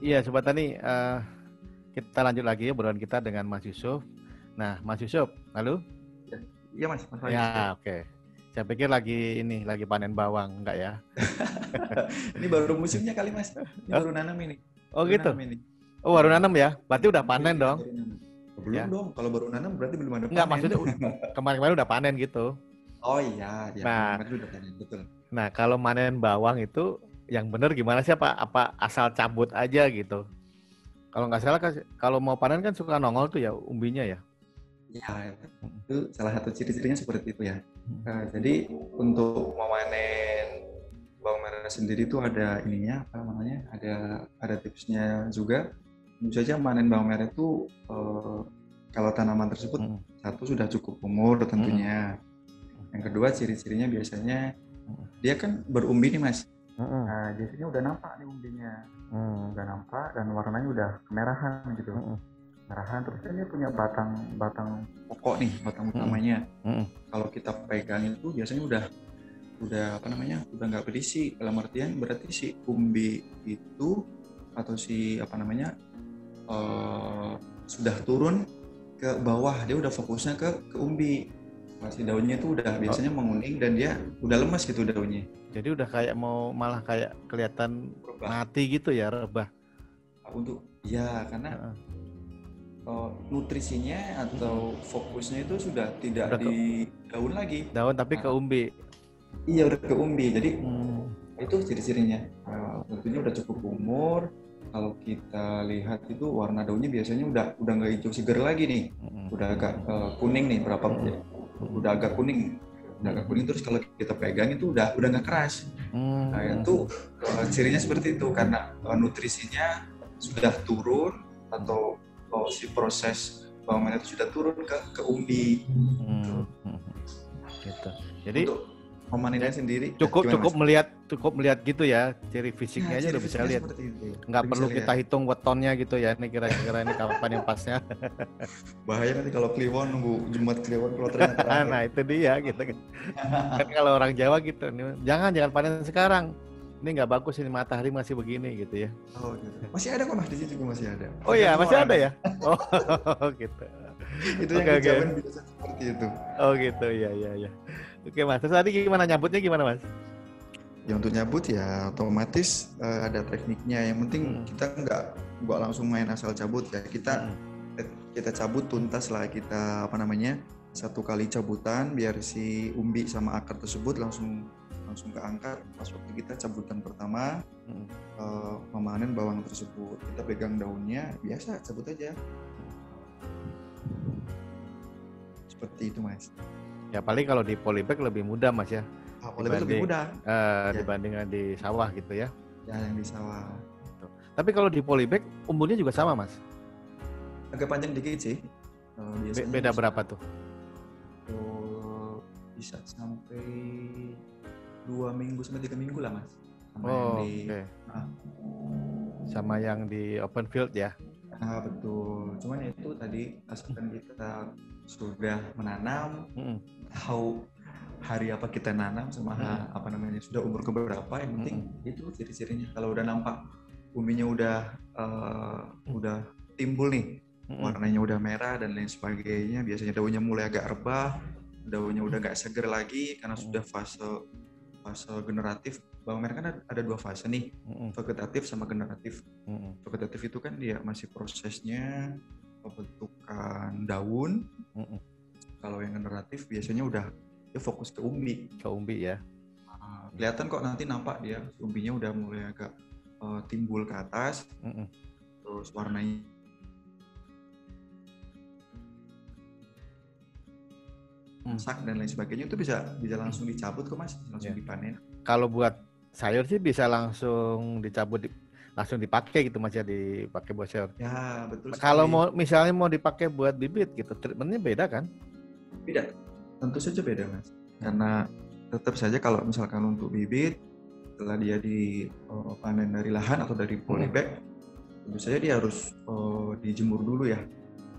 Iya, Sobat Tani, uh, kita lanjut lagi ya obrolan kita dengan Mas Yusuf. Nah, Mas Yusuf, halo? Iya, Mas. Mas ya, oke. Okay. Saya pikir lagi ini lagi panen bawang, enggak ya? ini baru musimnya kali, Mas. Ini baru nanam ini. Oh, baru gitu. Ini. Oh, baru nanam ya? Berarti udah panen dong. Belum ya. dong. Kalau baru nanam berarti belum ada panen. Enggak, maksudnya kemarin-kemarin udah panen gitu. Oh iya, ya. Nah, udah panen, betul. Nah, kalau panen bawang itu yang benar gimana sih apa apa asal cabut aja gitu? Kalau nggak salah kalau mau panen kan suka nongol tuh ya umbinya ya. Ya, itu salah satu ciri-cirinya seperti itu ya. Nah, jadi untuk memanen bawang merah sendiri itu ada ininya apa namanya? Ada ada tipsnya juga. Tentu saja manen bawang merah itu eh, kalau tanaman tersebut hmm. satu sudah cukup umur tentunya. Hmm. Yang kedua ciri-cirinya biasanya dia kan berumbi nih mas. Hmm. Nah biasanya udah nampak nih umbinya, hmm. udah nampak dan warnanya udah kemerahan gitu. Hmm pengarahan terus kan dia punya batang batang pokok nih batang utamanya. Mm kalau kita pegang itu biasanya udah udah apa namanya udah nggak berisi. Dalam artian berarti si umbi itu atau si apa namanya uh, sudah turun ke bawah. Dia udah fokusnya ke ke umbi. Masih daunnya itu udah biasanya menguning dan dia udah lemas gitu daunnya jadi udah kayak mau malah kayak kelihatan rebah. mati gitu ya rebah untuk ya karena uh uh, nutrisinya atau fokusnya itu sudah tidak udah di daun lagi. Daun tapi nah, ke umbi. Iya udah ke umbi. Jadi hmm. itu ciri-cirinya. Uh, tentunya udah cukup umur. Kalau kita lihat itu warna daunnya biasanya udah udah nggak hijau segar lagi nih. Hmm. Udah agak uh, kuning nih berapa hmm. udah agak kuning agak kuning terus kalau kita pegang itu udah udah nggak keras. Hmm. Nah itu uh, cirinya seperti itu karena uh, nutrisinya sudah turun atau oh, si proses merah itu sudah turun ke ke umbi. Hmm. Gitu. Jadi untuk memanennya sendiri cukup cukup mas? melihat cukup melihat gitu ya ciri fisiknya nah, aja udah bisa lihat. Nggak perlu lihat. kita hitung wetonnya gitu ya. Ini kira-kira ini kapan yang pasnya. Bahaya nanti kalau Kliwon nunggu Jumat Kliwon kalau ternyata. nah itu dia gitu kan. kan kalau orang Jawa gitu, jangan jangan panen sekarang ini nggak bagus ini matahari masih begini gitu ya. Oh gitu. Masih ada kok mas di sini juga masih ada. Oh iya masih ada ya. Oh gitu. itu yang okay, okay. biasa seperti itu. Oh gitu ya ya ya. Oke mas. Terus tadi gimana nyambutnya gimana mas? Ya untuk nyambut ya otomatis uh, ada tekniknya. Yang penting hmm. kita nggak nggak langsung main asal cabut ya. Kita hmm. kita cabut tuntas lah kita apa namanya satu kali cabutan biar si umbi sama akar tersebut langsung langsung keangkat pas waktu kita cabutan pertama hmm. uh, memanen bawang tersebut kita pegang daunnya biasa cabut aja seperti itu mas ya paling kalau di polybag lebih mudah mas ya. Ah, polybag lebih mudah. uh, ya. dibandingkan di sawah gitu ya. Ya yang di sawah. Tapi kalau di polybag umurnya juga sama mas? Agak panjang dikit sih uh, beda berapa tuh? Bisa sampai dua minggu sampai tiga minggu lah mas. Sama oh, yang di okay. nah. sama yang di open field ya? Ah betul. Cuman itu tadi asalkan kita sudah menanam hmm. tahu hari apa kita nanam sama hmm. apa namanya sudah umur keberapa yang penting hmm. itu ciri-cirinya kalau udah nampak umbinya udah uh, udah timbul nih hmm. warnanya udah merah dan lain sebagainya biasanya daunnya mulai agak rebah daunnya udah gak seger lagi karena sudah fase fase generatif bawang merah kan ada dua fase nih vegetatif sama generatif vegetatif itu kan dia masih prosesnya pembentukan daun kalau yang generatif biasanya udah dia fokus ke umbi. Ke umbi ya. Nah, kelihatan kok nanti nampak dia umbinya udah mulai agak uh, timbul ke atas. Mm-hmm. terus warnanya masak dan lain sebagainya itu bisa bisa langsung dicabut kok mas? Langsung yeah. dipanen. Kalau buat sayur sih bisa langsung dicabut di, langsung dipakai gitu mas ya dipakai buat sayur ya betul kalau mau misalnya mau dipakai buat bibit gitu treatmentnya beda kan? Beda. Tentu saja beda mas. Karena tetap saja kalau misalkan untuk bibit setelah dia dipanen dari lahan atau dari polybag hmm. tentu saja dia harus oh, dijemur dulu ya.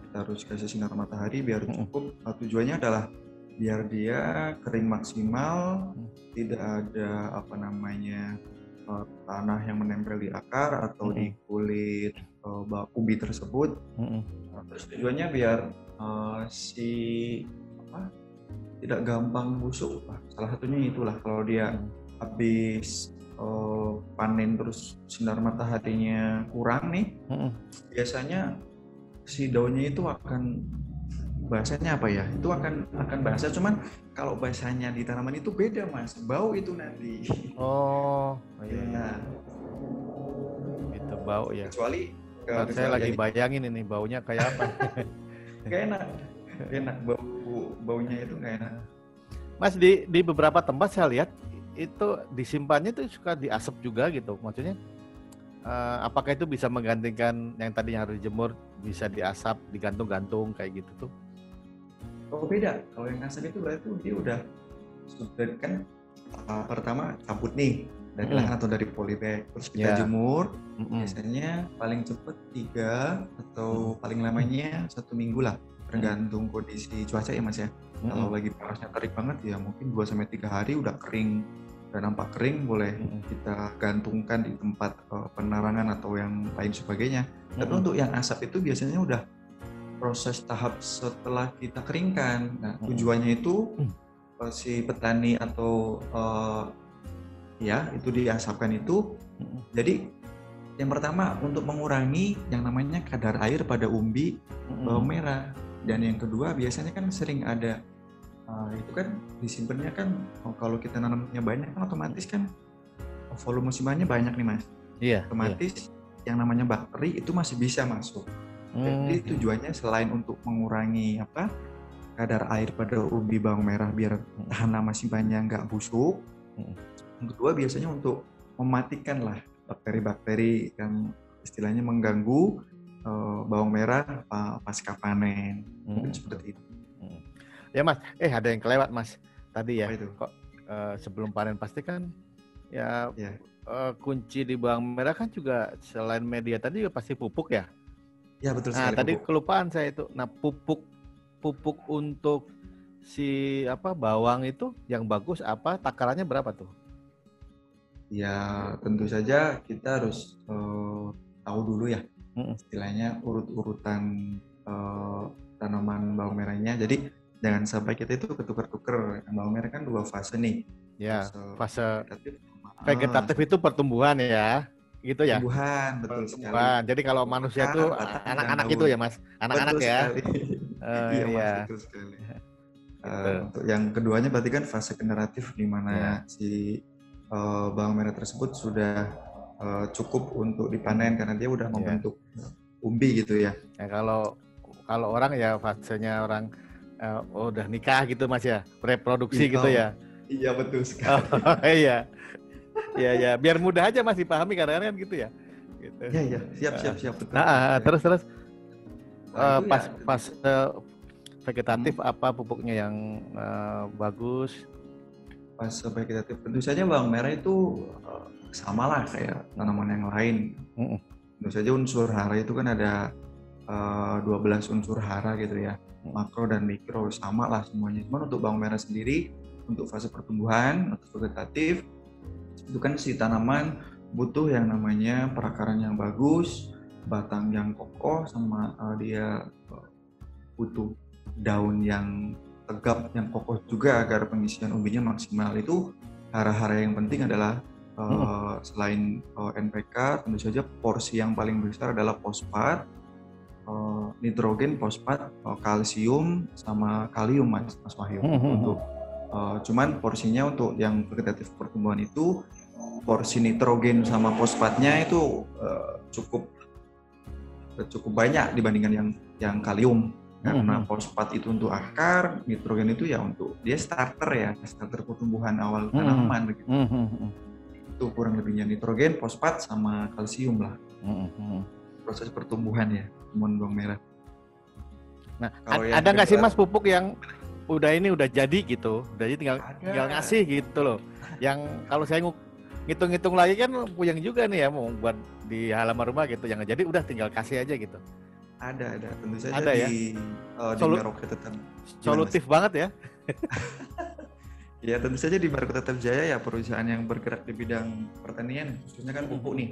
Kita harus kasih sinar matahari biar cukup. Hmm. tujuannya adalah biar dia kering maksimal, tidak ada apa namanya uh, tanah yang menempel di akar atau mm -hmm. di kulit uh, ubi tersebut. Mm -hmm. nah, terus tujuannya biar uh, si apa tidak gampang busuk. Nah, salah satunya itulah kalau dia mm. habis uh, panen terus sinar mataharinya kurang nih, mm -hmm. biasanya si daunnya itu akan bahasanya apa ya? Itu akan akan bahasa cuman kalau bahasanya di tanaman itu beda mas. Bau itu nanti. Oh, oh iya, iya. itu bau ya. Kecuali nah, saya lagi bayangin ini baunya kayak apa. Gak enak. Gak enak. Bau baunya itu gak enak. Mas di di beberapa tempat saya lihat itu disimpannya itu suka diasap juga gitu. Maksudnya uh, apakah itu bisa menggantikan yang tadinya harus dijemur bisa diasap digantung-gantung kayak gitu tuh Oh beda. Kalau yang asap itu berarti dia udah sudah kan uh, pertama cabut nih dari mm. atau dari polybag terus kita yeah. jemur mm -hmm. biasanya paling cepet tiga atau mm. paling lamanya satu minggu lah tergantung kondisi cuaca ya mas ya mm. kalau lagi panasnya terik banget ya mungkin 2 sampai tiga hari udah kering dan nampak kering boleh mm. kita gantungkan di tempat uh, penerangan atau yang lain sebagainya tapi mm. untuk yang asap itu biasanya udah proses tahap setelah kita keringkan. Nah, tujuannya itu uh, si petani atau uh, ya itu diasapkan itu. Jadi yang pertama untuk mengurangi yang namanya kadar air pada umbi bawang merah dan yang kedua biasanya kan sering ada uh, itu kan disimpannya kan oh, kalau kita nanamnya banyak kan otomatis kan volume simpannya banyak nih mas. Iya. Otomatis iya. yang namanya bakteri itu masih bisa masuk. Hmm. Jadi tujuannya selain untuk mengurangi apa kadar air pada ubi bawang merah biar tahan lama simpannya nggak busuk. Hmm. Yang kedua biasanya untuk mematikan lah bakteri-bakteri yang istilahnya mengganggu uh, bawang merah pasca panen. Hmm. Mungkin seperti itu. Hmm. Ya mas, eh ada yang kelewat mas tadi ya. itu? Kok uh, sebelum panen pasti kan ya, ya. Uh, kunci di bawang merah kan juga selain media tadi juga pasti pupuk ya. Ya betul nah, sekali. Nah tadi pupuk. kelupaan saya itu. Nah pupuk pupuk untuk si apa bawang itu yang bagus apa takarannya berapa tuh? Ya tentu saja kita harus uh, tahu dulu ya istilahnya urut-urutan uh, tanaman bawang merahnya. Jadi jangan sampai kita itu ketukar-tukar. Bawang merah kan dua fase nih. Ya fase, fase vegetatif itu pertumbuhan ya gitu ya tumbuhan betul tumbuhan sekali. jadi kalau manusia itu anak-anak itu ya mas anak-anak ya uh, iya, iya. Mas, betul sekali uh, untuk yang keduanya berarti kan fase generatif di mana ya. si uh, bawang merah tersebut sudah uh, cukup untuk dipanen karena dia udah iya. membentuk ya. umbi gitu ya. ya kalau kalau orang ya fasenya orang uh, udah nikah gitu mas ya reproduksi iya, gitu ya iya betul sekali oh, iya ya ya biar mudah aja masih pahami kadang-kadang kan gitu ya. Gitu. ya ya siap siap siap. Betul. nah ya. terus terus. Nah, uh, pas ya. pas uh, vegetatif hmm. apa pupuknya yang uh, bagus? Pas vegetatif. Tentu saja bawang merah itu uh, sama lah kayak tanaman yang lain. Hmm. tentu saja unsur hara itu kan ada uh, 12 unsur hara gitu ya. Makro dan mikro sama lah semuanya. Cuma untuk bawang merah sendiri untuk fase pertumbuhan untuk vegetatif itu kan si tanaman butuh yang namanya perakaran yang bagus, batang yang kokoh, sama uh, dia uh, butuh daun yang tegap, yang kokoh juga agar pengisian umbinya maksimal. Itu hara-hara yang penting adalah uh, hmm. selain uh, NPK, tentu saja porsi yang paling besar adalah fosfat, uh, nitrogen, fosfat, uh, kalsium, sama kalium, mas, mas Wahyu. Hmm. hmm, hmm. Untuk uh, cuman porsinya untuk yang vegetatif pertumbuhan itu porsi nitrogen sama fosfatnya itu uh, cukup cukup banyak dibandingkan yang yang kalium karena hmm. fosfat itu untuk akar, nitrogen itu ya untuk dia starter ya, starter pertumbuhan awal hmm. tanaman begitu. Hmm. hmm, hmm. Itu kurang lebihnya nitrogen, fosfat sama kalsium lah. Hmm. Proses pertumbuhan ya, tumbuhan bawang merah. Nah, Kalau ada nggak sih mas pupuk yang udah ini udah jadi gitu, udah jadi tinggal ada. tinggal ngasih gitu loh. Yang kalau saya ngitung-ngitung lagi kan puyeng juga nih ya mau buat di halaman rumah gitu. Yang jadi udah tinggal kasih aja gitu. Ada ada. Tentu saja ada di, ya uh, Solu di tetap. solutif banget ya. Ya tentu saja di Barco Tetap Jaya ya perusahaan yang bergerak di bidang pertanian khususnya kan pupuk nih.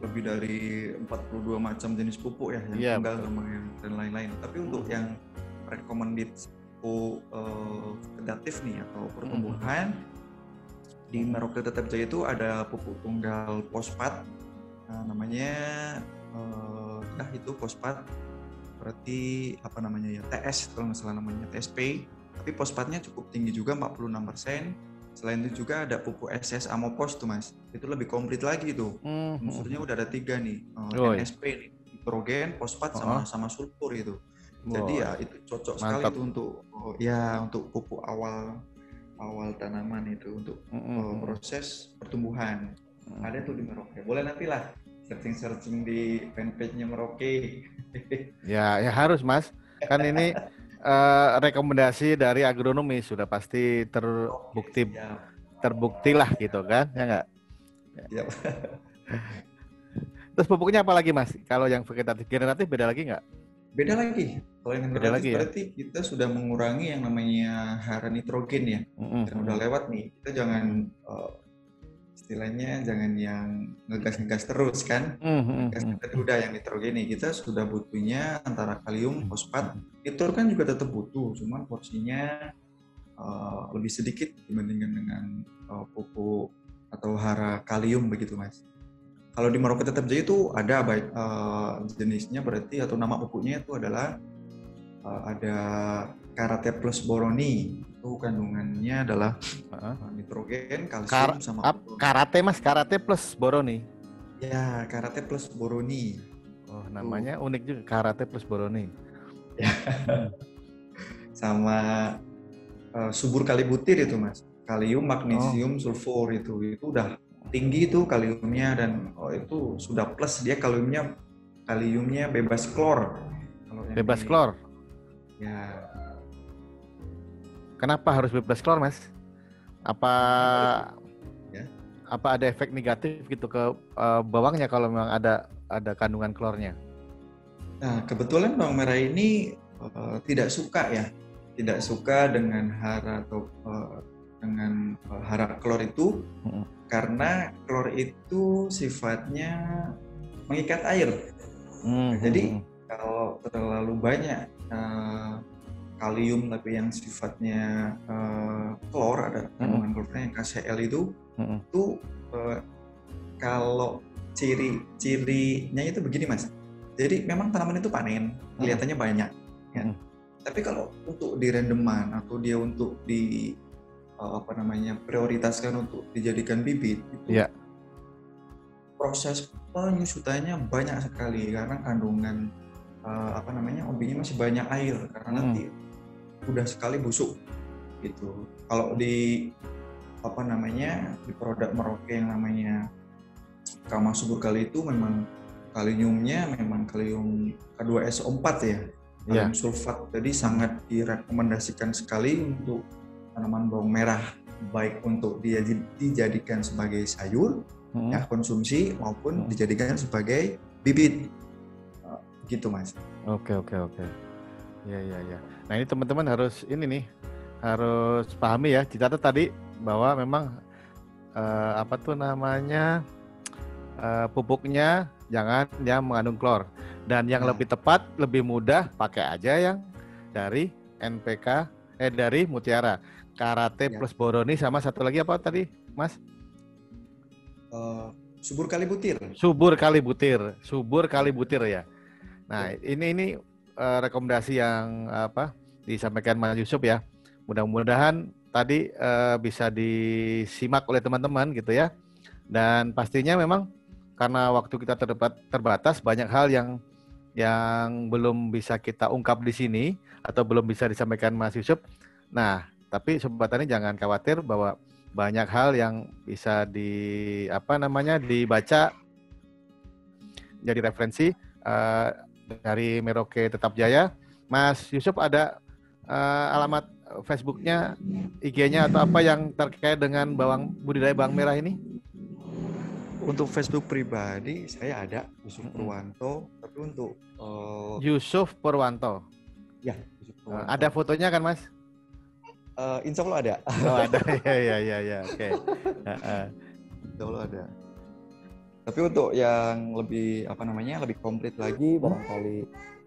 Lebih dari 42 macam jenis pupuk ya yang yeah, tunggal sama yang dan lain-lain. Tapi untuk yang recommended pupuk uh, vegetatif nih atau pertumbuhan mm-hmm. Di Merauke Tetap Jaya itu ada pupuk tunggal fosfat nah, namanya uh, nah itu fosfat berarti apa namanya ya TS kalau nggak salah namanya TSP tapi fosfatnya cukup tinggi juga 46%. Selain itu juga ada pupuk SS Amopos tuh mas, itu lebih komplit lagi tuh. Mm-hmm. Unsurnya udah ada tiga nih, oh, NSP nih, nitrogen, fosfat sama uh-huh. sama sulfur itu. Jadi ya itu cocok Mantap. sekali itu untuk oh, ya untuk pupuk awal awal tanaman itu untuk mm-hmm. uh, proses pertumbuhan. Mm-hmm. Ada tuh di Merauke. Boleh nanti lah searching-searching di fanpage-nya Merauke. ya, ya harus mas. Kan ini uh, rekomendasi dari agronomi sudah pasti terbukti terbukti lah gitu kan ya enggak ya. terus pupuknya apa lagi mas kalau yang vegetatif generatif beda lagi nggak beda lagi kalau yang beda lagi ya? berarti ya? kita sudah mengurangi yang namanya hara nitrogen ya mm -hmm. udah lewat nih kita jangan uh, istilahnya jangan yang ngegas-ngegas terus kan mm-hmm. ngegas kita udah yang nitrogeni kita sudah butuhnya antara kalium fosfat itu kan juga tetap butuh cuman porsinya uh, lebih sedikit dibandingkan dengan uh, pupuk atau hara kalium begitu mas kalau di Merauke tetap jadi itu ada baik uh, jenisnya berarti atau nama pupuknya itu adalah uh, ada karate plus boroni itu kandungannya adalah uh-huh. nitrogen, kalsium Kar sama ap, karate mas, karate plus boroni. Ya, karate plus boroni. Oh, namanya uh. unik juga karate plus boroni. Ya. sama uh, subur kali butir itu mas, kalium, magnesium, oh. sulfur itu itu udah tinggi itu kaliumnya dan oh, itu sudah plus dia kaliumnya kaliumnya bebas klor. bebas klor. Ya, Kenapa harus bebas klor, Mas? Apa ya. apa ada efek negatif gitu ke uh, bawangnya kalau memang ada ada kandungan klornya? Nah, kebetulan bawang merah ini uh, tidak suka ya, tidak suka dengan hara atau uh, dengan uh, hara klor itu hmm. karena klor itu sifatnya mengikat air. Hmm. Jadi kalau terlalu banyak uh, kalium tapi yang sifatnya uh, klor ada kandungan mm -hmm. klornya yang KCl itu mm -hmm. itu uh, kalau ciri-cirinya itu begini mas jadi memang tanaman itu panen kelihatannya mm -hmm. banyak ya. Mm -hmm. tapi kalau untuk di randoman atau dia untuk di uh, apa namanya prioritaskan untuk dijadikan bibit itu yeah. proses penyusutannya banyak sekali karena kandungan uh, apa namanya obinya masih banyak air karena hmm. nanti udah sekali busuk gitu. Kalau di apa namanya di produk Merauke yang namanya Kama Subur kali itu memang kaliumnya memang kalium K2SO4 ya. Kalium yeah. sulfat. Jadi sangat direkomendasikan sekali untuk tanaman bawang merah baik untuk dia dijadikan sebagai sayur hmm. ya konsumsi maupun hmm. dijadikan sebagai bibit gitu mas. Oke oke oke. Ya ya ya. Nah ini teman-teman harus ini nih harus pahami ya. Dicatat tadi bahwa memang uh, apa tuh namanya uh, pupuknya jangan yang mengandung klor dan yang nah. lebih tepat lebih mudah pakai aja yang dari NPK eh dari Mutiara Karate ya. plus Boroni sama satu lagi apa tadi Mas? Uh, subur kali butir. Subur kali butir, subur kali butir ya. Nah ya. ini ini uh, rekomendasi yang apa disampaikan Mas Yusuf ya. Mudah-mudahan tadi uh, bisa disimak oleh teman-teman gitu ya. Dan pastinya memang karena waktu kita terbatas banyak hal yang yang belum bisa kita ungkap di sini atau belum bisa disampaikan Mas Yusuf. Nah, tapi sobat tani jangan khawatir bahwa banyak hal yang bisa di apa namanya dibaca jadi referensi uh, dari Merauke Tetap Jaya. Mas Yusuf ada uh, alamat Facebooknya, IG-nya atau apa yang terkait dengan bawang budidaya bawang merah ini? Untuk Facebook pribadi saya ada Yusuf Purwanto, tapi untuk uh... Yusuf Purwanto. Ya, Yusuf Purwanto. Uh, ada fotonya kan, Mas? Uh, insya Allah ada. Oh ada, ya ya ya ya, oke. Okay. insya Allah ada. Tapi untuk yang lebih apa namanya lebih komplit lagi barangkali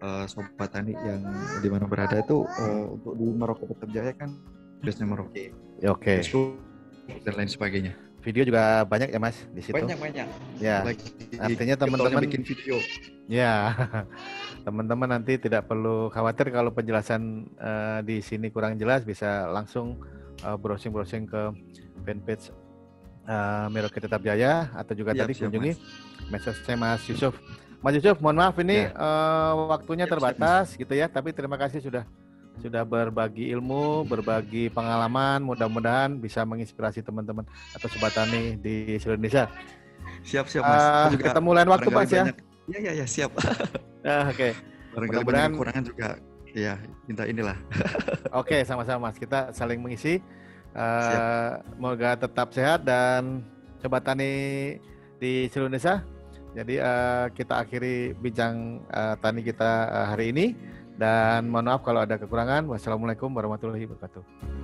uh, sobat tani yang di mana berada itu uh, untuk di Merauke Jaya kan biasanya Merauke. Oke. Okay. dan lain sebagainya. Video juga banyak ya Mas di situ. Banyak banyak. Ya. Lagi, Artinya teman-teman bikin video. Ya. Teman-teman nanti tidak perlu khawatir kalau penjelasan uh, di sini kurang jelas bisa langsung browsing-browsing uh, ke fanpage uh, Merauke Tetap Jaya atau juga siap, tadi siap, kunjungi medsosnya Mas Yusuf. Mas Yusuf, mohon maaf ini ya. uh, waktunya siap, terbatas siap, gitu ya, tapi terima kasih sudah sudah berbagi ilmu, berbagi pengalaman. Mudah-mudahan bisa menginspirasi teman-teman atau sobat tani di seluruh Indonesia. Siap, siap, Mas. Uh, juga ketemu lain waktu, Mas ya. Iya, iya, ya, siap. uh, Oke. Okay. Mudah-mudahan kekurangan juga ya minta inilah. Oke, okay, sama-sama Mas. Kita saling mengisi. Uh, semoga tetap sehat dan sobat tani di seluruh Indonesia. Jadi uh, kita akhiri bincang uh, tani kita uh, hari ini dan mohon maaf kalau ada kekurangan. Wassalamualaikum warahmatullahi wabarakatuh.